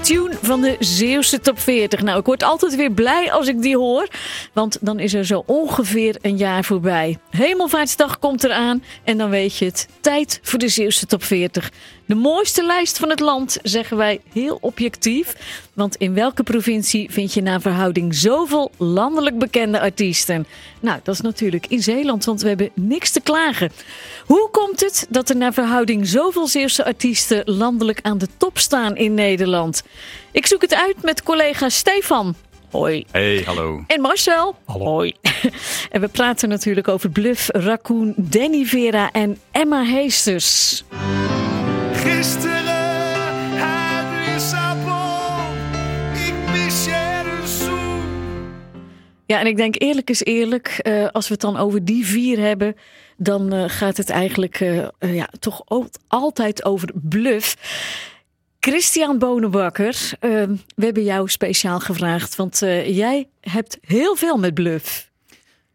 Tune van de Zeeuwse top 40. Nou, ik word altijd weer blij als ik die hoor. Want dan is er zo ongeveer een jaar voorbij. Hemelvaartsdag komt eraan. En dan weet je het. Tijd voor de Zeeuwse top 40. De mooiste lijst van het land, zeggen wij heel objectief. Want in welke provincie vind je naar verhouding zoveel landelijk bekende artiesten? Nou, dat is natuurlijk in Zeeland, want we hebben niks te klagen. Hoe komt het dat er naar verhouding zoveel Zeeuwse artiesten landelijk aan de top staan in Nederland? Ik zoek het uit met collega Stefan. Hoi. Hey, hallo. En Marcel. Hallo. Hoi. En we praten natuurlijk over Bluff, Raccoon, Danny Vera en Emma Heesters. Gisteren had Lissabon, ik mis je dus zo. Ja, en ik denk eerlijk is eerlijk, eh, als we het dan over die vier hebben, dan eh, gaat het eigenlijk eh, ja, toch al- altijd over bluff. Christian Bonenbakker, eh, we hebben jou speciaal gevraagd, want eh, jij hebt heel veel met bluff.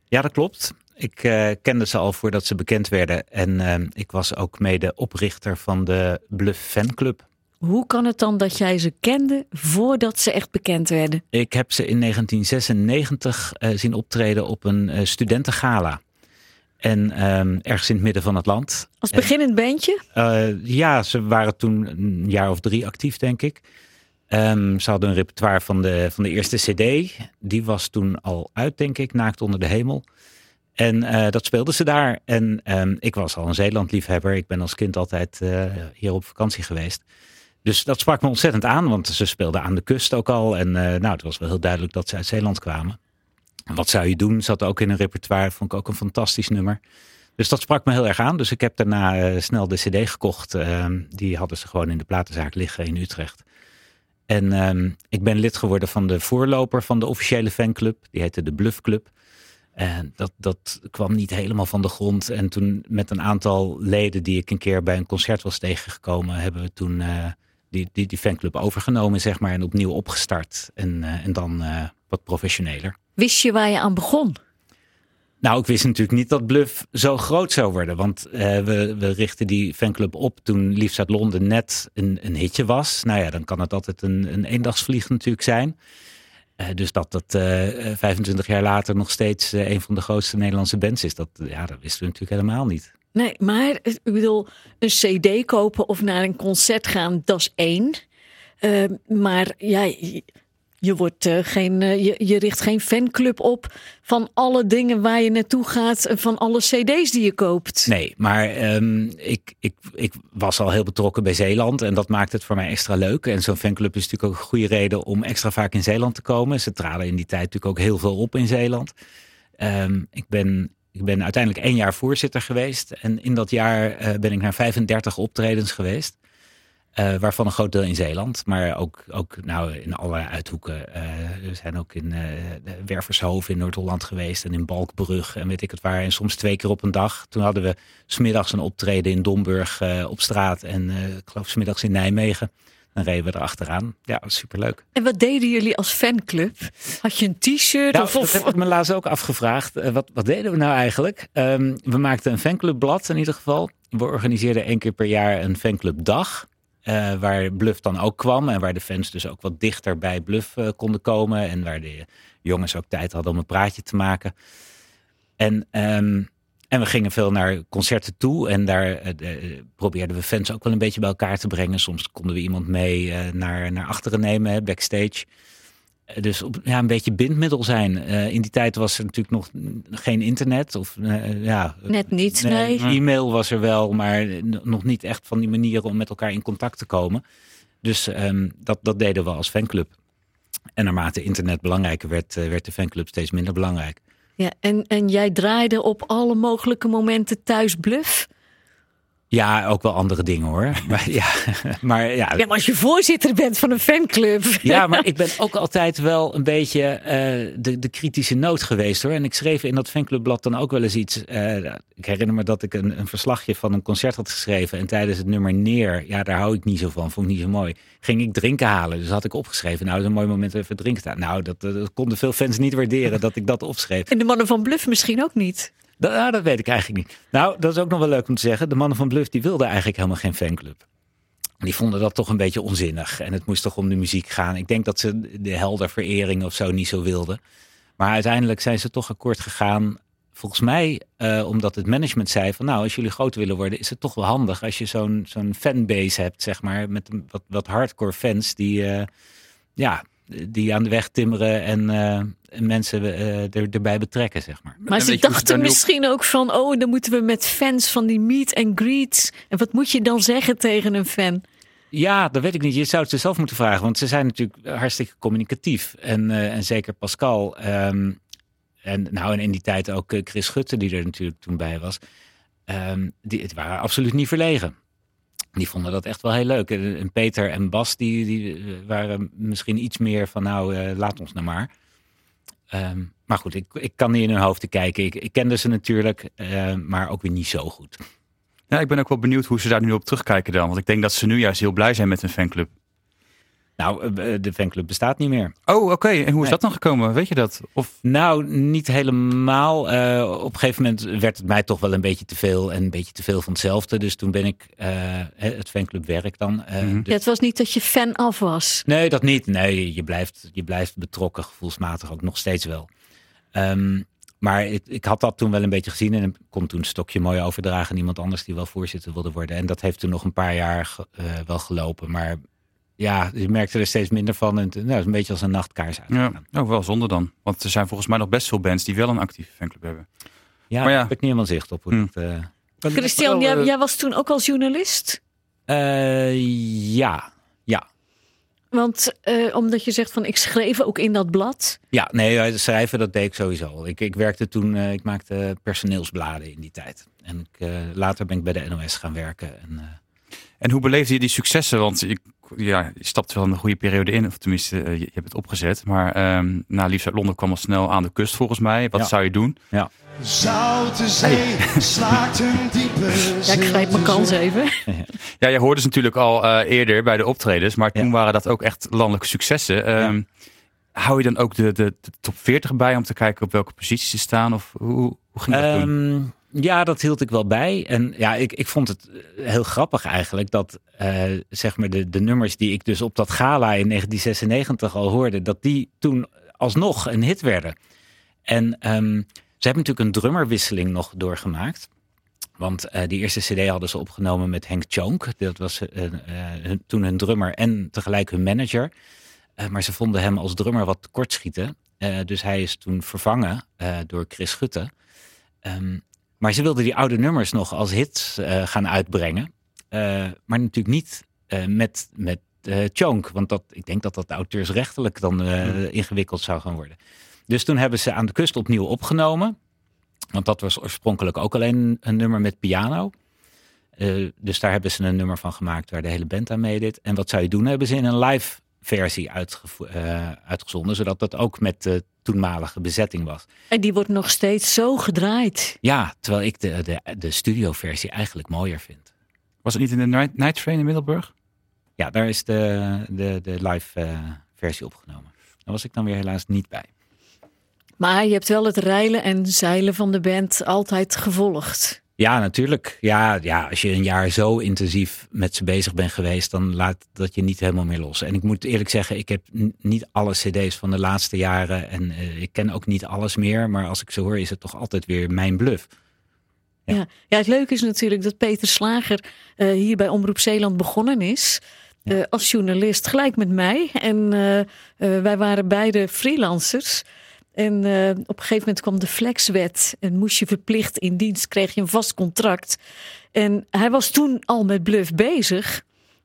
Ja, dat klopt. Ik eh, kende ze al voordat ze bekend werden. En eh, ik was ook mede oprichter van de Bluff Fanclub. Hoe kan het dan dat jij ze kende voordat ze echt bekend werden? Ik heb ze in 1996 eh, zien optreden op een studentengala. En ehm, ergens in het midden van het land. Als beginnend bandje? Ja, ze waren toen een jaar of drie actief, denk ik. Ehm, ze hadden een repertoire van de, van de eerste CD. Die was toen al uit, denk ik, Naakt onder de hemel. En eh, dat speelden ze daar. En ehm, ik was al een Zeeland-liefhebber. Ik ben als kind altijd eh, hier op vakantie geweest. Dus dat sprak me ontzettend aan, want ze speelden aan de kust ook al. En eh, nou, het was wel heel duidelijk dat ze uit Zeeland kwamen. En Wat zou je doen? Zat ook in een repertoire. Vond ik ook een fantastisch nummer. Dus dat sprak me heel erg aan. Dus ik heb daarna snel de CD gekocht. Ehm, die hadden ze gewoon in de platenzaak liggen in Utrecht. En ehm, ik ben lid geworden van de voorloper van de officiële fanclub. Die heette de Bluff Club. En dat, dat kwam niet helemaal van de grond. En toen met een aantal leden die ik een keer bij een concert was tegengekomen, hebben we toen eh, die, die, die fanclub overgenomen, zeg maar, en opnieuw opgestart. En, eh, en dan eh, wat professioneler. Wist je waar je aan begon? Nou, ik wist natuurlijk niet dat Bluff zo groot zou worden. Want we, we richten die fanclub op toen Liefst uit Londen net een, een hitje was. Nou ja, dan kan het altijd een, een eendagsvlieg natuurlijk zijn. Eh, dus dat dat eh, 25 jaar later nog steeds eh, een van de grootste Nederlandse bands is, dat, ja, dat wisten we natuurlijk helemaal niet. Nee, maar eh, ik bedoel, een CD kopen of naar een concert gaan, dat is één. Eh, maar ja, je, wordt eh, geen, eh, je, je richt geen fanclub op van alle dingen waar je naartoe gaat, en van alle CD's die je koopt. Nee, maar ehm, ik, ik, ik was al heel betrokken bij Zeeland en dat maakt het voor mij extra leuk. En zo'n fanclub is natuurlijk ook een goede reden om extra vaak in Zeeland te komen. Ze traden in die tijd natuurlijk ook heel veel op in Zeeland. Ehm, ik, ben, ik ben uiteindelijk één jaar voorzitter geweest en in dat jaar eh, ben ik naar 35 optredens geweest. Eh, waarvan een groot deel in Zeeland, maar ook, ook nou, in allerlei uithoeken. Eh, we zijn ook in de Wervershoven in Noord-Holland geweest en in Balkbrug en weet ik het waar. En soms twee keer op een dag. Toen hadden we smiddags een optreden in Domburg op straat en ik geloof smiddags in Nijmegen. Dan reden we erachteraan. Ja, superleuk. En wat deden jullie als fanclub? Had je een t-shirt? Nou, of, dat heb ik me laatst ook afgevraagd. Wat, wat deden we nou eigenlijk? Ehm, we maakten een fanclubblad in ieder geval. We organiseerden één keer per jaar een fanclubdag. Eh, waar Bluff dan ook kwam. En waar de fans dus ook wat dichter bij Bluff eh, konden komen. En waar de jongens ook tijd hadden om een praatje te maken. En, ehm, en we gingen veel naar concerten toe. En daar eh, de- probeerden we fans ook wel een beetje bij elkaar te brengen. Soms konden we iemand mee naar, naar achteren nemen, backstage. Dus op, ja, een beetje bindmiddel zijn. Eh, in die tijd was er natuurlijk nog geen internet. Of, eh, ja, Net niet, nee. E-mail was er wel, maar nog niet echt van die manieren om met elkaar in contact te komen. Dus ehm, dat, dat deden we als fanclub. En naarmate internet belangrijker werd, eh, werd de fanclub steeds minder belangrijk. Ja, en, en jij draaide op alle mogelijke momenten thuis bluff? Ja, ook wel andere dingen hoor. Maar ja, maar ja, Ja, maar als je voorzitter bent van een fanclub. Ja, maar ik ben ook altijd wel een beetje eh, de, de kritische noot geweest hoor. En ik schreef in dat fanclubblad dan ook wel eens iets. eh, ik herinner me dat ik een, een verslagje van een concert had geschreven. En tijdens het nummer Neer, ja, daar hou ik niet zo van, vond ik niet zo mooi. Ging ik drinken halen. Dus had ik opgeschreven. Nou, dat is een mooi moment om even drinken halen. Nou, dat, dat konden veel fans niet waarderen dat ik dat opschreef. En de mannen van Bluff misschien ook niet. Dat, nou, dat weet ik eigenlijk niet. Nou, dat is ook nog wel leuk om te zeggen. De mannen van Bluff die wilden eigenlijk helemaal geen fanclub. Die vonden dat toch een beetje onzinnig. En het moest toch om de muziek gaan. Ik denk dat ze de helderverering of zo niet zo wilden. Maar uiteindelijk zijn ze toch akkoord gegaan. Volgens mij, eh, omdat het management zei van nou, als jullie groot willen worden, is het toch wel handig als je zo'n zo'n fanbase hebt, zeg maar, met wat, wat hardcore fans die, eh, ja, die aan de weg timmeren en, eh, en mensen eh, er, erbij betrekken, zeg maar. Maar En ze dachten misschien ook van, oh, dan moeten we met fans van die meet and greets. En wat moet je dan zeggen tegen een fan? Ja, dat weet ik niet. Je zou het ze zelf moeten vragen, want ze zijn natuurlijk hartstikke communicatief. En, eh, en zeker Pascal. ehm, en nou, en in die tijd ook Chris Schutte, die er natuurlijk toen bij was. ehm, die, het waren absoluut niet verlegen. Die vonden dat echt wel heel leuk. En Peter en Bas, die, die eh, waren misschien iets meer van, nou, eh, laat ons nou maar. Ehm, maar goed, ik, ik kan niet in hun hoofden kijken. Ik, ik kende ze natuurlijk, eh, maar ook weer niet zo goed. Ja, ik ben ook wel benieuwd hoe ze daar nu op terugkijken dan. Want ik denk dat ze nu juist heel blij zijn met hun fanclub. Nou, eh, de fanclub bestaat niet meer. Oh, oké. En hoe is Nee. dat dan gekomen? Weet je dat? Of Nou, niet helemaal. Eh, op een gegeven moment werd het mij toch wel een beetje te veel en een beetje te veel van hetzelfde. Dus toen ben ik eh, het fanclubwerk dan. eh, dus- Ja, het was niet dat je fan af was. Nee, dat niet. Nee, je blijft, je blijft betrokken, gevoelsmatig ook nog steeds wel. Ehm, maar ik, ik had dat toen wel een beetje gezien en ik kon toen een stokje mooi overdragen aan iemand anders die wel voorzitter wilde worden. En dat heeft toen nog een paar jaar eh, wel gelopen. Maar ja, je merkte er steeds minder van. En het nou, het is een beetje als een nachtkaars ja, uitgegaan. oh, wel zonde dan. Want er zijn volgens mij nog best veel bands die wel een actieve fanclub hebben. Ja, Maar ja. daar heb ik niet helemaal zicht op. Hoe Hm. dat, eh, Christian, jij, jij was toen ook als journalist? Eh, ja, ja. Want eh, omdat je zegt van ik schreef ook in dat blad. Ja, nee, schrijven dat deed ik sowieso. al. Ik, ik werkte toen, eh, ik maakte personeelsbladen in die tijd. En ik, eh, later ben ik bij de NOS gaan werken. En, eh, En hoe beleefde je die successen? Want je, ja, je stapt wel een goede periode in. Of tenminste, eh, je, je hebt het opgezet. Maar ehm nou, Liefst uit Londen kwam al snel aan de kust volgens mij. Wat Ja. zou je doen? Zoute zee slaakt een diepe Ja, ik grijp mijn kans even. Ja, jij hoorde ze natuurlijk al eh, eerder bij de optredens. Maar toen Ja. waren dat ook echt landelijke successen. Ehm, Hou je dan ook de, de, de top 40 bij om te kijken op welke posities ze staan? Of hoe, hoe ging dat toen? Ehm, ja, dat hield ik wel bij. En ja, ik, ik vond het eh, heel grappig eigenlijk dat eh, zeg maar de, de nummers die ik dus op dat gala in 1996 al hoorde, dat die toen alsnog een hit werden. En ehm, ze hebben natuurlijk een drummerwisseling nog doorgemaakt. Want eh, die eerste CD hadden ze opgenomen met Henk Tjonk. Dat was toen hun drummer en tegelijk hun manager. Maar ze vonden hem als drummer wat tekortschieten. Dus hij is toen vervangen door Chris Schutte. Ehm, maar ze wilden die oude nummers nog als hits eh, gaan uitbrengen. Eh, maar natuurlijk niet eh, met, met Tjonk. Want dat, ik denk dat dat auteursrechtelijk dan eh, ingewikkeld zou gaan worden. Dus toen hebben ze aan de kust opnieuw opgenomen. Want dat was oorspronkelijk ook alleen een nummer met piano. Dus daar hebben ze een nummer van gemaakt waar de hele band aan meedeed. En wat zou je doen? Hebben ze in een live versie uitgezonden. Zodat dat ook met de toenmalige bezetting was. En die wordt nog steeds zo gedraaid. Ja, terwijl ik de, de, de studioversie eigenlijk mooier vind. Was het niet in de Night, night Train in Middelburg? Ja, daar is de, de, de live eh, versie opgenomen. Daar was ik dan weer helaas niet bij. Maar je hebt wel het reilen en zeilen van de band altijd gevolgd. Ja, natuurlijk. Ja, ja, als je een jaar zo intensief met ze bezig bent geweest, dan laat dat je niet helemaal meer los. En ik moet eerlijk zeggen, ik heb niet alle cd's van de laatste jaren en eh, ik ken ook niet alles meer. Maar als ik ze hoor, is het toch altijd weer mijn bluff. Ja. Ja. Ja. het leuke is natuurlijk dat Peter Slager eh, hier bij Omroep Zeeland begonnen is. eh, als journalist, gelijk met mij. En wij waren beide freelancers. En eh, op een gegeven moment kwam de flexwet. En moest je verplicht in dienst, kreeg je een vast contract. En hij was toen al met Bluff bezig.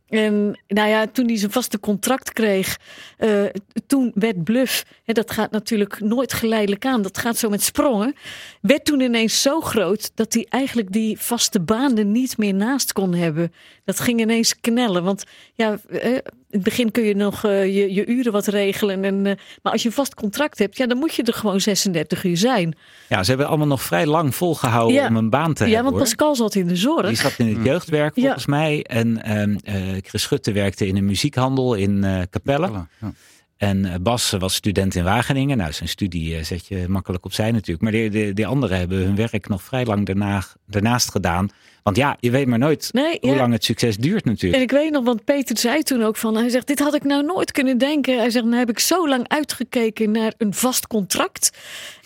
En nou ja, toen hij zijn vaste contract kreeg, eh, toen werd Bluff, hè, dat gaat natuurlijk nooit geleidelijk aan, dat gaat zo met sprongen, werd toen ineens zo groot dat hij eigenlijk die vaste baan er niet meer naast kon hebben. Dat ging ineens knellen, want ja, eh, het begin kun je nog eh, je, je uren wat regelen. En, eh, maar als je een vast contract hebt, ja, dan moet je er gewoon 36 uur zijn. Ja, ze hebben allemaal nog vrij lang volgehouden Ja. om een baan te Ja, hebben. want hoor. Pascal zat in de zorg. Die zat in het jeugdwerk Ja. volgens mij. En ehm, eh, Chris Schutte werkte in een muziekhandel in eh Capelle. Ja. En eh, Bas was student in Wageningen. Nou, zijn studie zet je makkelijk opzij natuurlijk. Maar die, die, die anderen hebben hun werk nog vrij lang daarna, daarnaast gedaan. Want ja, je weet maar nooit Nee, hoe ja. lang het succes duurt En natuurlijk. ik weet nog, want Peter zei toen ook van, hij zegt, dit had ik nou nooit kunnen denken. Hij zegt, nou heb ik zo lang uitgekeken naar een vast contract.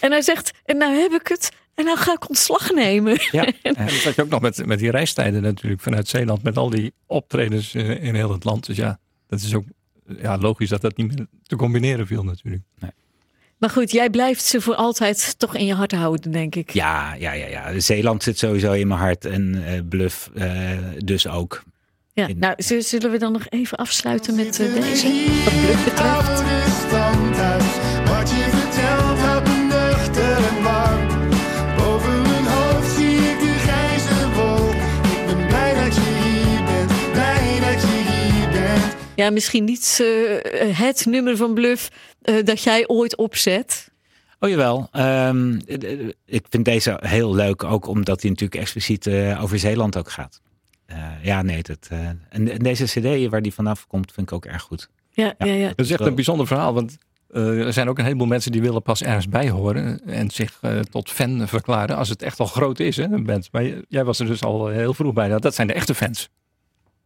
En hij zegt, en nou heb ik het. En nou ga ik ontslag nemen. Ja, En dat had je ook nog met, met die reistijden natuurlijk vanuit Zeeland. Met al die optredens in, in heel het land. Dus ja, dat is ook ja, logisch dat dat niet meer te combineren viel natuurlijk. Maar goed, jij blijft ze voor altijd toch in je hart houden, denk ik. ja, ja, ja, ja. Zeeland zit sowieso in mijn hart. En eh, Bluff eh, dus ook. Ja, In- nou, zullen we dan nog even afsluiten met eh, deze? Wat Bluff betreft. Ja, misschien niet eh, het nummer van Bluff eh, dat jij ooit opzet. Oh jawel. Ehm, eh, ik vind deze heel leuk. Ook omdat hij natuurlijk expliciet eh, over Zeeland ook gaat. Eh, ja, nee. Dat, eh, en, en deze cd waar die vanaf komt vind ik ook erg goed. Ja, ja. Ja. ja, Dat is echt een bijzonder verhaal. Want eh, er zijn ook een heleboel mensen die willen pas ergens bij horen. En zich eh, tot fan verklaren als het echt al groot is, hè, een band. Maar jij was er dus al heel vroeg bij. Nou, dat zijn de echte fans.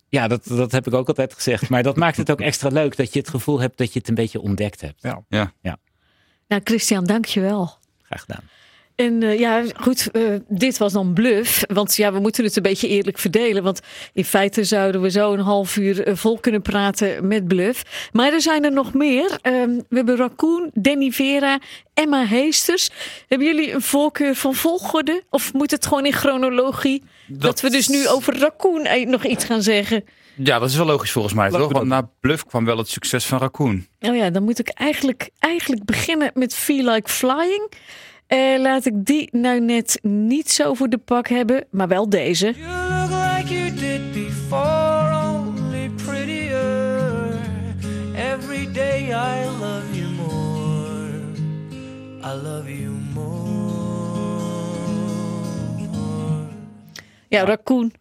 Ja, dat, dat heb ik ook altijd gezegd. Maar dat maakt het ook extra leuk dat je het gevoel hebt dat je het een beetje ontdekt hebt. Ja. Nou, Christian, dank je wel. Graag gedaan. En eh, ja, goed, eh, dit was dan bluff. Want ja, we moeten het een beetje eerlijk verdelen. Want in feite zouden we zo een half uur eh, vol kunnen praten met bluff. Maar er zijn er nog meer. Ehm, we hebben Raccoon, Danny Vera, Emma Heesters. Hebben jullie een voorkeur van volgorde? Of moet het gewoon in chronologie? Dat, we dus nu over Raccoon nog iets gaan zeggen. Ja, dat is wel logisch volgens mij, toch? Want dat- na Bluff kwam wel het succes van Raccoon. Oh ja, dan moet ik eigenlijk, eigenlijk beginnen met Feel Like Flying. Eh, laat ik die nou net niet zo voor de pak hebben, maar wel deze. You look like you did before, only prettier. Every day I love you more. I love you more. Ja, Raccoon.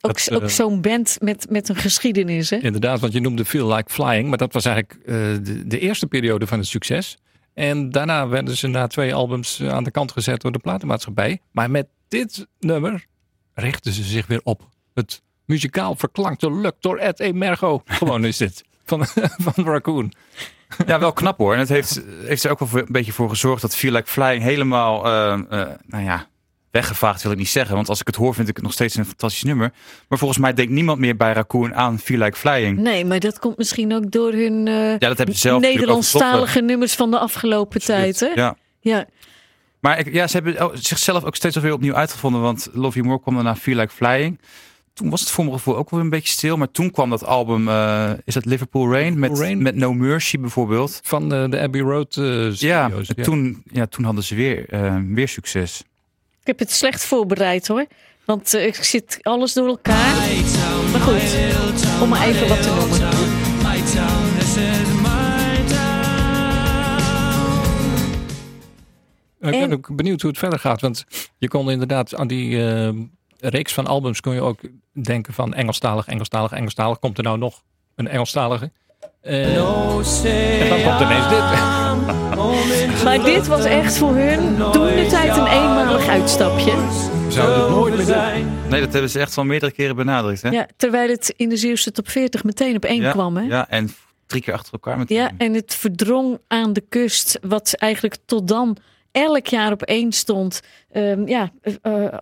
Ook, ook eh, zo'n band met, met een geschiedenis, hè? Inderdaad, want je noemde Feel Like Flying. Maar dat was eigenlijk eh, de, de eerste periode van het succes. En daarna werden ze na twee albums eh, aan de kant gezet door de platenmaatschappij. Maar met dit nummer richten ze zich weer op. Het muzikaal verklankte Luck door Ed Emergo. Gewoon is dit. Van, van Raccoon. Ja, wel knap hoor. En het heeft, heeft er ook wel een beetje voor gezorgd dat Feel Like Flying helemaal, eh, eh, nou ja, weggevaagd wil ik niet zeggen. Want als ik het hoor vind ik het nog steeds een fantastisch nummer. Maar volgens mij denkt niemand meer bij Raccoon aan Feel Like Flying. Nee, maar dat komt misschien ook door hun eh, Ja, dat hebben ze zelf Nederlandstalige nummers van de afgelopen tijd, hè? Ja. Ja. Maar ik, ja, ze hebben zichzelf ook steeds weer opnieuw uitgevonden. Want Love You More kwam daarna Feel Like Flying. Toen was het voor mijn gevoel ook wel een beetje stil. Maar toen kwam dat album, eh, is dat Liverpool Rain? Met, Rain. met No Mercy bijvoorbeeld. Van de, de Abbey Road eh Ja, Toen, ja, toen hadden ze weer, eh, weer succes. Ik heb het slecht voorbereid, hoor. Want eh, ik zit alles door elkaar. Maar goed, om maar even wat te noemen. Ik ben En- ook benieuwd hoe het verder gaat. Want je kon inderdaad aan die eh, reeks van albums kon je ook denken van Engelstalig, Engelstalig, Engelstalig. Komt er nou nog een Engelstalige? En dan komt ineens dit. Maar dit was echt voor hun toen de tijd een eenmalig uitstapje. Zou het nooit meer doen. Nee, dat hebben ze echt wel meerdere keren benadrukt. Hè? Ja, terwijl het in de Zeeuwse top 40 meteen op één ja, kwam, hè? Ja, en drie keer achter elkaar met Ja, en het verdrong aan de kust, wat eigenlijk tot dan elk jaar op één stond, ehm, ja, eh, eh,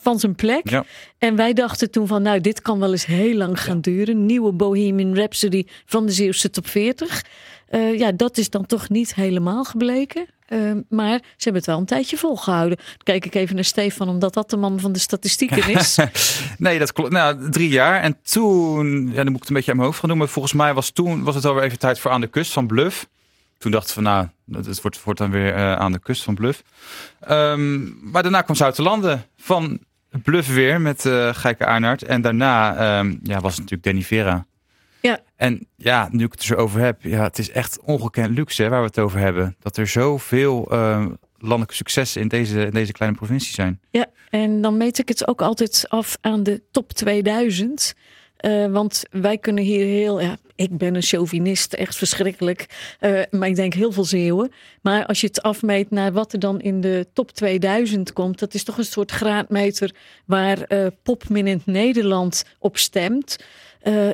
van zijn plek. Ja. En wij dachten toen van, nou, dit kan wel eens heel lang gaan duren. Nieuwe Bohemian Rhapsody van de Zeeuwse top 40. Eh, ja, dat is dan toch niet helemaal gebleken. Ehm, maar ze hebben het wel een tijdje volgehouden. Dan kijk ik even naar Stefan, omdat dat de man van de statistieken is. Nee, dat klopt. Nou, drie jaar. En toen, ja, dan moet ik het een beetje aan mijn hoofd gaan. Maar volgens mij was toen was het alweer even tijd voor Aan de Kust van Bluff. Toen dachten we, nou, het wordt, wordt dan weer eh, Aan de Kust van Bluff. Ehm, maar daarna kwam Zoutelanden van Bluff weer met eh Geike. En daarna ja, was het natuurlijk Danny Vera. Ja. En ja, nu ik het er zo over heb, ja, het is echt ongekend luxe hè, waar we het over hebben. Dat er zoveel eh landelijke successen in deze, in deze kleine provincie zijn. Ja, en dan meet ik het ook altijd af aan de top 2000. Eh, want wij kunnen hier heel. Ja, ik ben een chauvinist, echt verschrikkelijk. Eh, maar ik denk heel veel Zeeuwen. Maar als je het afmeet naar wat er dan in de top 2000 komt, dat is toch een soort graadmeter waar eh popminend Nederland op stemt.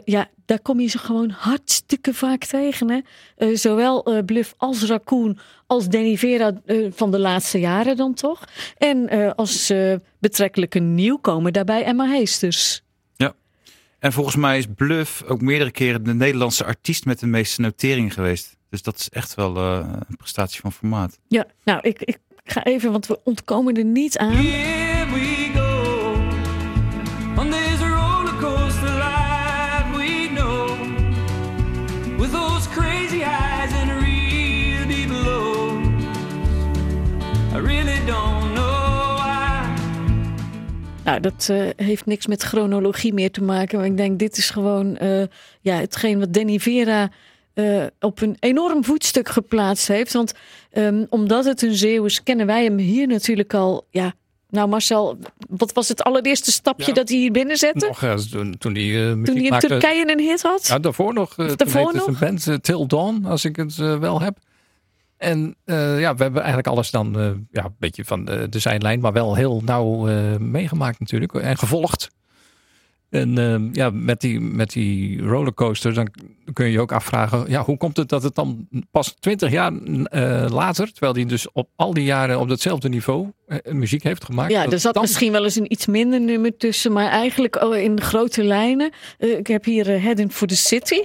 Ja, daar kom je ze gewoon hartstikke vaak tegen. Hè? Zowel eh, Bluff als Raccoon als Danny Vera van de laatste jaren dan toch. En als betrekkelijke nieuwkomer daarbij Emma Heesters. En volgens mij is Bluff ook meerdere keren de Nederlandse artiest met de meeste noteringen geweest. Dus dat is echt wel eh, een prestatie van formaat. Ja, nou, ik, ik ga even, want we ontkomen er niet aan. We Nou, dat eh, heeft niks met chronologie meer te maken. Maar ik denk, dit is gewoon eh, ja, hetgeen wat Danny Vera eh, op een enorm voetstuk geplaatst heeft. Want ehm, omdat het een Zeeuw is, kennen wij hem hier natuurlijk al. Ja, nou Marcel, wat was het allereerste stapje Ja. dat hij hier binnen zette? Nog, eh, toen, toen hij in maakte. Turkije een hit had? Ja, daarvoor nog. toen daarvoor nog? band Till Dawn, als ik het wel heb. En eh, ja, we hebben eigenlijk alles dan eh, ja, een beetje van de, de zijlijn, maar wel heel nauw eh, meegemaakt natuurlijk en gevolgd. En ja, met die, met die rollercoaster, dan kun je je ook afvragen, ja, hoe komt het dat het dan pas twintig jaar later, terwijl hij dus op al die jaren op datzelfde niveau muziek heeft gemaakt. Ja, er zat dan- misschien wel eens een iets minder nummer tussen, maar eigenlijk oh, in grote lijnen. Ik heb hier Heading for the City.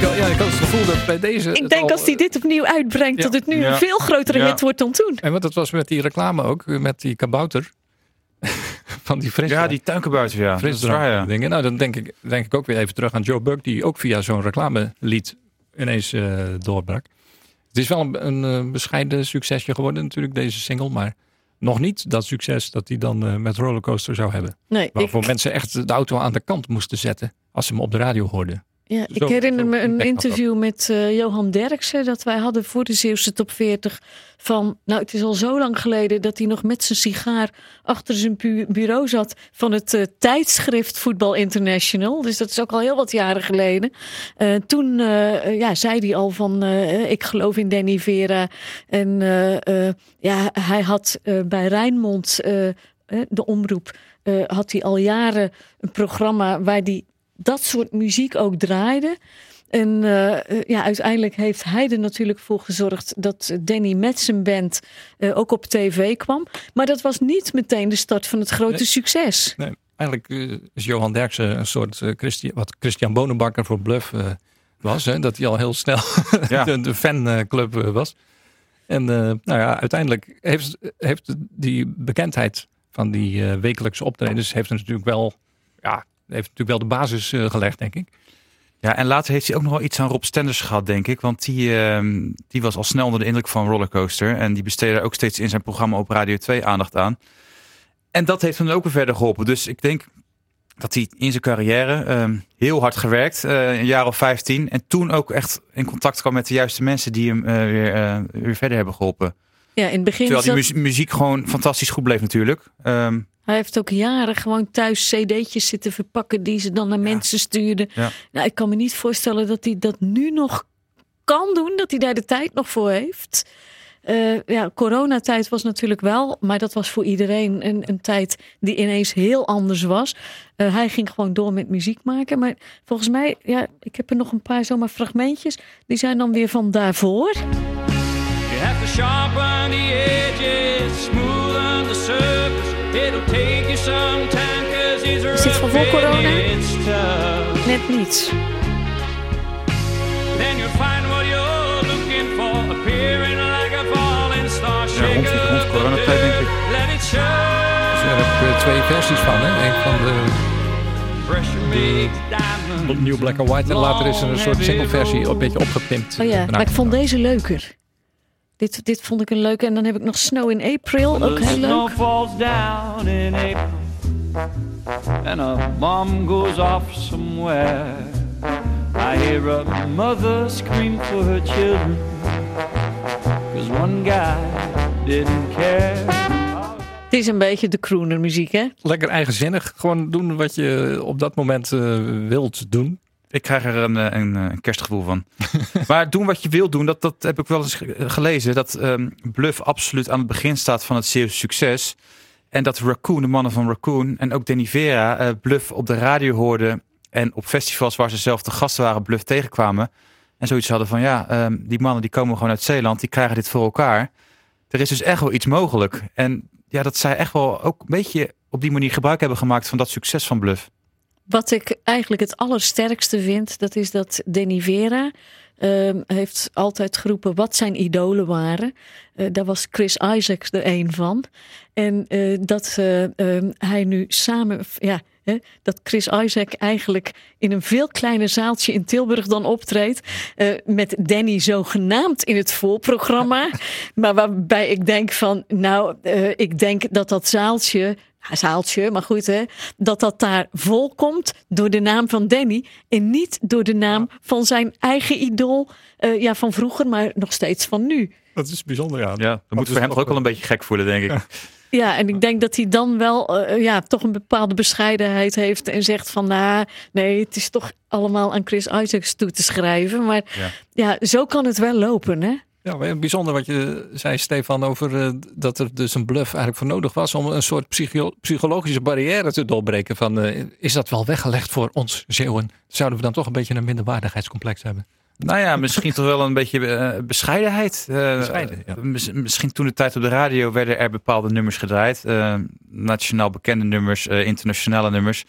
Ik, ja, ik had het gevoel dat bij deze... Ik denk al, als hij dit opnieuw uitbrengt, ja. dat het nu Ja. een veel grotere Ja. hit wordt dan toen. En wat het was met die reclame ook, met die kabouter. van die frisdrank. Ja, die tuinkenbuiten, ja. Frisdrank dingen. Nou, dan denk ik, denk ik ook weer even terug aan Joe Buck, die ook via zo'n reclamelied ineens eh, doorbrak. Het is wel een, een eh, bescheiden succesje geworden natuurlijk, deze single. Maar nog niet dat succes dat hij dan eh, met Rollercoaster zou hebben. Nee, ik, Waarvoor mensen echt de auto aan de kant moesten zetten als ze hem op de radio hoorden. Ja, zo- ik herinner me een interview met eh, Johan Derksen dat wij hadden voor de Zeeuwse Top 40. Van, nou, het is al zo lang geleden dat hij nog met zijn sigaar achter zijn bureau zat van het eh, tijdschrift Voetbal International. Dus dat is ook al heel wat jaren geleden. Eh, toen ja, zei hij al van, ik geloof in Danny Vera. En ja, hij had bij Rijnmond, de omroep, had hij al jaren een programma waar hij dat soort muziek ook draaide. En eh, eh, ja, uiteindelijk heeft hij er natuurlijk voor gezorgd dat Danny met zijn band eh, ook op tv kwam. Maar dat was niet meteen de start van het grote Nee. succes. Nee, eigenlijk eh, is Johan Derksen een soort eh, Christi- wat Christian Bonenbakker voor Bluff eh, was. Hè? Dat hij al heel snel Ja. de, de fanclub was. En eh, nou ja, uiteindelijk heeft, heeft die bekendheid van die eh, wekelijkse optredens heeft er natuurlijk wel, ja, heeft natuurlijk wel de basis eh, gelegd, denk ik. Ja, en later heeft hij ook nog wel iets aan Rob Stenders gehad, denk ik. Want die, ehm, die was al snel onder de indruk van Rollercoaster. En die besteedde ook steeds in zijn programma op Radio 2 aandacht aan. En dat heeft hem ook weer verder geholpen. Dus ik denk dat hij in zijn carrière ehm, heel hard gewerkt, eh, een jaar of 15. En toen ook echt in contact kwam met de juiste mensen die hem eh, weer, eh, weer verder hebben geholpen. Ja, in het begin Terwijl die muziek gewoon fantastisch goed bleef natuurlijk. Ehm, hij heeft ook jaren gewoon thuis cd'tjes zitten verpakken die ze dan naar mensen stuurden. Ja. Nou, ik kan me niet voorstellen dat hij dat nu nog kan doen, dat hij daar de tijd nog voor heeft. Eh, ja, coronatijd was natuurlijk wel, maar dat was voor iedereen een, een tijd die ineens heel anders was. Eh, hij ging gewoon door met muziek maken. Maar volgens mij, ja, ik heb er nog een paar zomaar fragmentjes. Die zijn dan weer van daarvoor. You have to sharpen the edges, smoothen Is dit van voor corona? Net niets. Then you'll find what you're looking for, appearing like a falling star. rond rond coronatijd, denk ik. dirt, let it show. Dus daar heb ik eh, twee versies van. Hè? Een van de. New Black and White. En later is er een soort single versie een beetje opgepimpt. Oh ja, maar ik vond deze leuker. Dit, dit vond ik een leuke. En dan heb ik nog Snow in April, ook heel snow leuk. And a mom goes off somewhere. I hear a mother scream for her children. Cause one guy didn't care. Het is een beetje de crooner muziek, hè? Lekker eigenzinnig. Gewoon doen wat je op dat moment eh, wilt doen. Ik krijg er een, eh, een, eh, een kerstgevoel van. maar doen wat je wilt doen, dat, dat heb ik wel eens ge- gelezen. Dat ehm, Bluff absoluut aan het begin staat van het Zeeuwse succes. En dat Raccoon, de mannen van Raccoon en ook Danny Vera, eh, Bluff op de radio hoorden. En op festivals waar ze zelf de gasten waren, Bluff tegenkwamen. En zoiets hadden van ja, ehm, die mannen die komen gewoon uit Zeeland, die krijgen dit voor elkaar. Er is dus echt wel iets mogelijk. En ja, dat zij echt wel ook een beetje op die manier gebruik hebben gemaakt van dat succes van Bluff. Wat ik eigenlijk het allersterkste vind, dat is dat Denny Vera ehm, heeft altijd geroepen wat zijn idolen waren. Eh, daar was Chris Isaacs er een van. En eh, dat eh, ehm, hij nu samen, ja, hè, dat Chris Isaac eigenlijk in een veel kleiner zaaltje in Tilburg dan optreedt. met Danny zogenaamd in het voorprogramma. maar waarbij ik denk van, nou, ik denk dat dat zaaltje zaaltje, maar goed hè, dat dat daar vol komt door de naam van Danny en niet door de naam van zijn eigen idool, eh, ja van vroeger, maar nog steeds van nu. Dat is bijzonder, ja. Ja, dat moet voor hem toch ook wel een beetje gek voelen, denk ik. Ja, en ik denk dat hij dan wel eh, ja, toch een bepaalde bescheidenheid heeft en zegt van nou, nee, het is toch allemaal aan Chris Isaacs toe te schrijven. Maar Ja. ja, zo kan het wel lopen hè. Ja, bijzonder wat je zei, Stefan, over eh, dat er dus een bluff eigenlijk voor nodig was om een soort psycho- psychologische barrière te doorbreken. Van, eh, is dat wel weggelegd voor ons Zeeuwen? Zouden we dan toch een beetje een minderwaardigheidscomplex hebben? Nou ja, misschien toch wel een beetje eh, bescheidenheid. Bescheiden, ja. mis- Misschien toen de tijd op de radio werden er bepaalde nummers gedraaid. nationaal bekende nummers, internationale nummers.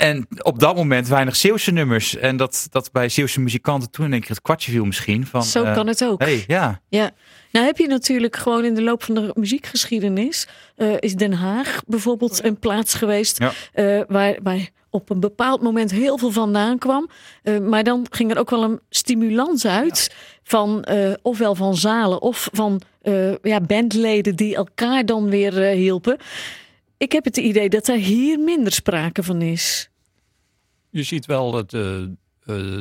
En op dat moment weinig Zeeuwse nummers. En dat, dat bij Zeeuwse muzikanten toen in één keer het kwartje viel misschien. Van, Zo eh, kan het ook. Hey, ja. Ja, nou heb je natuurlijk gewoon in de loop van de muziekgeschiedenis eh, is Den Haag bijvoorbeeld een plaats geweest Ja. eh, waar, waar op een bepaald moment heel veel vandaan kwam. Maar dan ging er ook wel een stimulans uit van ofwel van zalen of van ja, bandleden die elkaar dan weer hielpen. Ik heb het idee dat daar hier minder sprake van is. Je ziet wel dat eh, eh,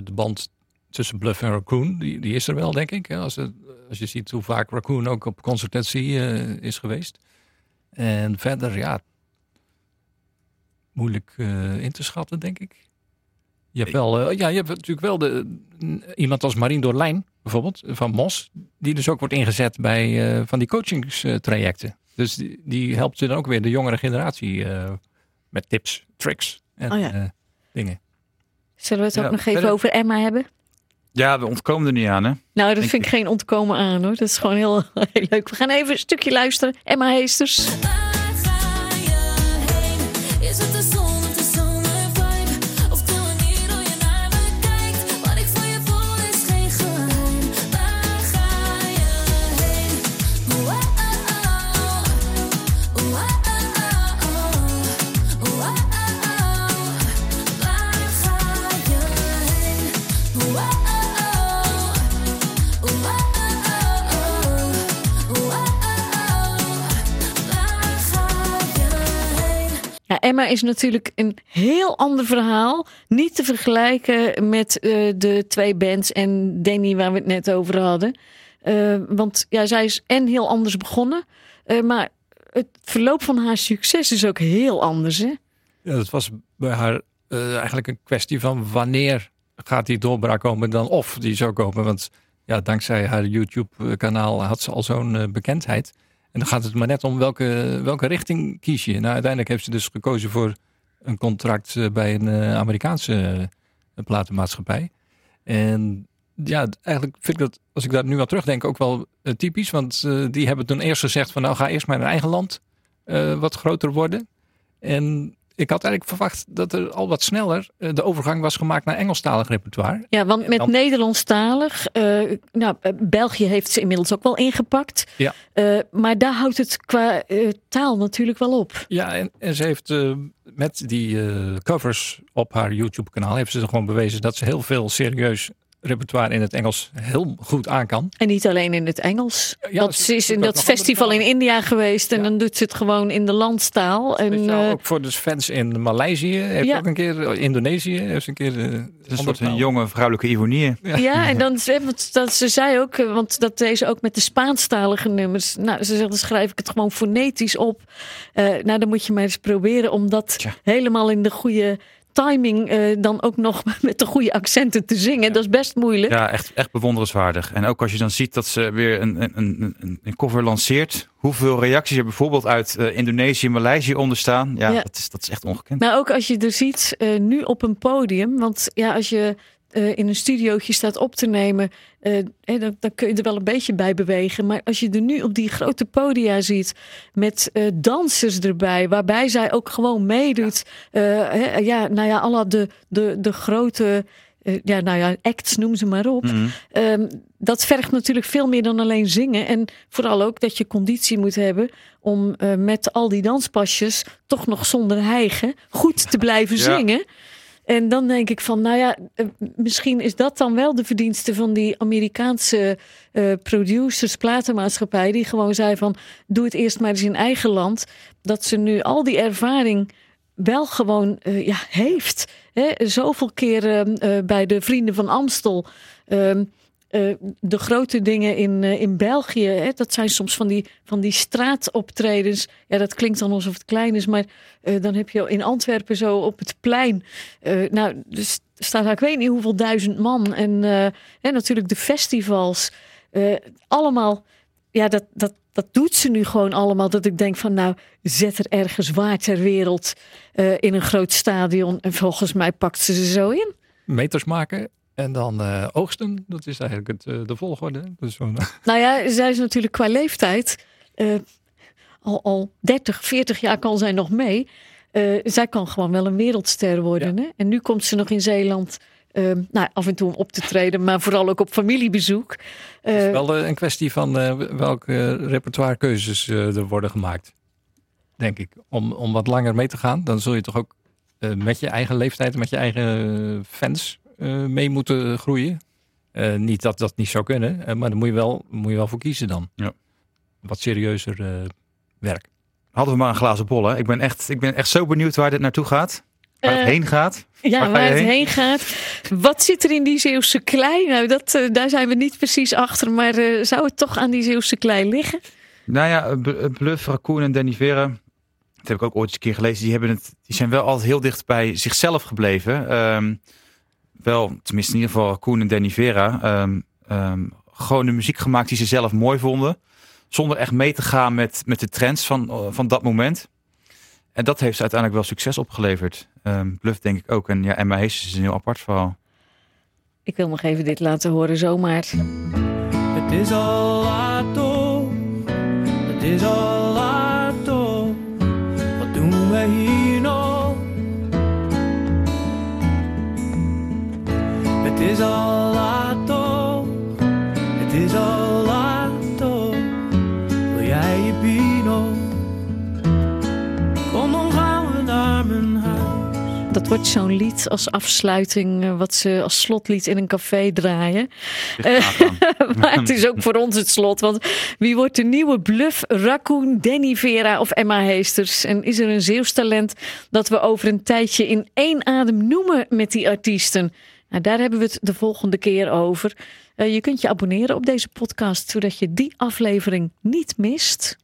de band tussen Bluff en Raccoon, die, die is er wel, denk ik. Hè? Als, het, als je ziet hoe vaak Raccoon ook op concertatie eh, is geweest. En verder, ja, moeilijk eh, in te schatten, denk ik. Je hebt wel, eh, ja, je hebt natuurlijk wel de, iemand als Marien Dorlijn, bijvoorbeeld, van Mos, die dus ook wordt ingezet bij eh, van die coachingstrajecten. Dus die, die helpt dan ook weer de jongere generatie eh, met tips, tricks en Oh ja. Dingen. Zullen we het ook Ja, nog even verder- over Emma hebben? ja, we ontkomen er niet aan. Hè? Nou, dat Denk vind ik geen ontkomen aan hoor. Dat is gewoon heel, heel leuk. We gaan even een stukje luisteren. Emma Heesters. Emma is natuurlijk een heel ander verhaal. Niet te vergelijken met eh, de twee bands en Danny waar we het net over hadden. Eh, want ja, zij is en heel anders begonnen. eh, maar het verloop van haar succes is ook heel anders. Hè? Ja, dat was bij haar eigenlijk een kwestie van wanneer gaat die doorbraak komen dan of die zou komen. Want ja, dankzij haar YouTube-kanaal had ze al zo'n bekendheid. En dan gaat het maar net om welke, welke richting kies je. Nou, uiteindelijk heeft ze dus gekozen voor een contract eh, bij een eh, Amerikaanse eh, platenmaatschappij. En ja, eigenlijk vind ik dat, als ik daar nu aan terugdenk, ook wel typisch. Want die hebben toen eerst gezegd van nou ga eerst maar in eigen land wat groter worden. En ik had eigenlijk verwacht dat er al wat sneller eh, de overgang was gemaakt naar Engelstalig repertoire. Ja, want met dan- Nederlandstalig, eh, nou, eh, België heeft ze inmiddels ook wel ingepakt. Ja. Maar daar houdt het qua taal natuurlijk wel op. Ja, en, en ze heeft met die covers op haar YouTube-kanaal... heeft ze gewoon bewezen dat ze heel veel serieus repertoire in het Engels heel goed aan kan. En niet alleen in het Engels. Ja, Want ze- is in dat ook festival in India geweest. En Ja. dan doet ze het gewoon in de landstaal. En, Speciaal eh, ook voor de fans in Maleisië. Heeft Ja. ook een keer, eh, Indonesië heeft een keer. eh, Het is een soort een jonge vrouwelijke ironie. Ja, en dan dat ze zei ook, want dat deed ze ook met de Spaanstalige nummers. Nou, ze zegt, dan schrijf ik het gewoon fonetisch op. Eh, nou, dan moet je maar eens proberen om dat helemaal in de goede timing eh, dan ook nog met de goede accenten te zingen. Dat is best moeilijk. Ja, echt, echt bewonderenswaardig. En ook als je dan ziet dat ze weer een, een, een, een- cover lanceert. Hoeveel reacties er bijvoorbeeld uit eh, Indonesië en Maleisië onder staan. Ja, Ja. Dat, is, dat is echt ongekend. Maar ook als je er ziet, eh, nu op een podium. Want ja, als je eh, in een studiootje staat op te nemen, eh, dan, dan kun je er wel een beetje bij bewegen. Maar als je er nu op die grote podia ziet, met eh, dansers erbij, waarbij zij ook gewoon meedoet. Ja, hè, ja nou ja, alle de, de, de grote. ja, nou ja, acts noem ze maar op. Mhm. Ehm, dat vergt natuurlijk veel meer dan alleen zingen. En vooral ook dat je conditie moet hebben om met al die danspasjes toch nog zonder hijgen goed te blijven Ja. zingen. En dan denk ik van, nou ja, eh, misschien is dat dan wel de verdienste van die Amerikaanse eh, producers, platenmaatschappij, die gewoon zei van, doe het eerst maar eens in eigen land. Dat ze nu al die ervaring wel gewoon eh, ja, heeft. Hè? Zoveel keren bij de Vrienden van Amstel. ehm, eh, de grote dingen in, eh, in België, hè, dat zijn soms van die, van die straatoptredens. Ja, dat klinkt dan alsof het klein is, maar eh, dan heb je in Antwerpen zo op het plein. nou, dus staat ik weet niet hoeveel duizend man. En, natuurlijk de festivals. allemaal, ja, dat, dat, dat doet ze nu gewoon allemaal. Dat ik denk van, nou, zet er ergens waar ter wereld in een groot stadion. En volgens mij pakt ze ze zo in. Meters maken en dan eh, oogsten. Dat is eigenlijk het, eh, de volgorde. Dus van, Nou ja, zij is natuurlijk qua leeftijd eh, al, al 30, 40 jaar kan zij nog mee. Zij kan gewoon wel een wereldster worden. Hè? En nu komt ze nog in Zeeland nou, af en toe om op te treden, maar vooral ook op familiebezoek. Het is wel een kwestie van welke repertoirekeuzes er worden gemaakt. Denk ik. Om, om wat langer mee te gaan, dan zul je toch ook met je eigen leeftijd, met je eigen fans mee moeten groeien. Eh, niet dat dat niet zou kunnen, eh, maar daar moet je wel, moet je wel voor kiezen dan. Ja. Wat serieuzer eh, werk. Hadden we maar een glazen bol. Hè? Ik, ben echt, ik ben echt zo benieuwd waar dit naartoe gaat. Waar het Eh, heen gaat. Ja, Waar ga waar, je het heen? heen gaat. Wat zit er in die Zeeuwse klei? Nou, dat, eh, daar zijn we niet precies achter. Maar eh, zou het toch aan die Zeeuwse klei liggen? Nou ja, Bluff, Raccoon en Danny Vera. Dat heb ik ook ooit eens een keer gelezen. Die, hebben het, die zijn wel altijd heel dicht bij zichzelf gebleven. Ehm, wel, tenminste in ieder geval Raccoon en Danny Vera. ehm, ehm, gewoon de muziek gemaakt die ze zelf mooi vonden. Zonder echt mee te gaan met, met de trends van, eh, van dat moment. En dat heeft ze uiteindelijk wel succes opgeleverd. Ehm, Bluff denk ik ook. En ja, Emma Hees is een heel apart verhaal. Ik wil nog even dit laten horen zomaar. Het is al laat toch, het is al is al laat toch, het is al laat toch. Wil jij je pino? Kom dan gaan we naar mijn huis. Dat wordt zo'n lied als afsluiting, eh, wat ze als slotlied in een café draaien. Maar het is ook voor ons het slot. Want wie wordt de nieuwe bluff? Raccoon, Danny Vera of Emma Heesters? En is er een Zeeuws talent dat we over een tijdje in één adem noemen met die artiesten? Nou, daar hebben we het de volgende keer over. Eh, je kunt je abonneren op deze podcast, zodat je die aflevering niet mist.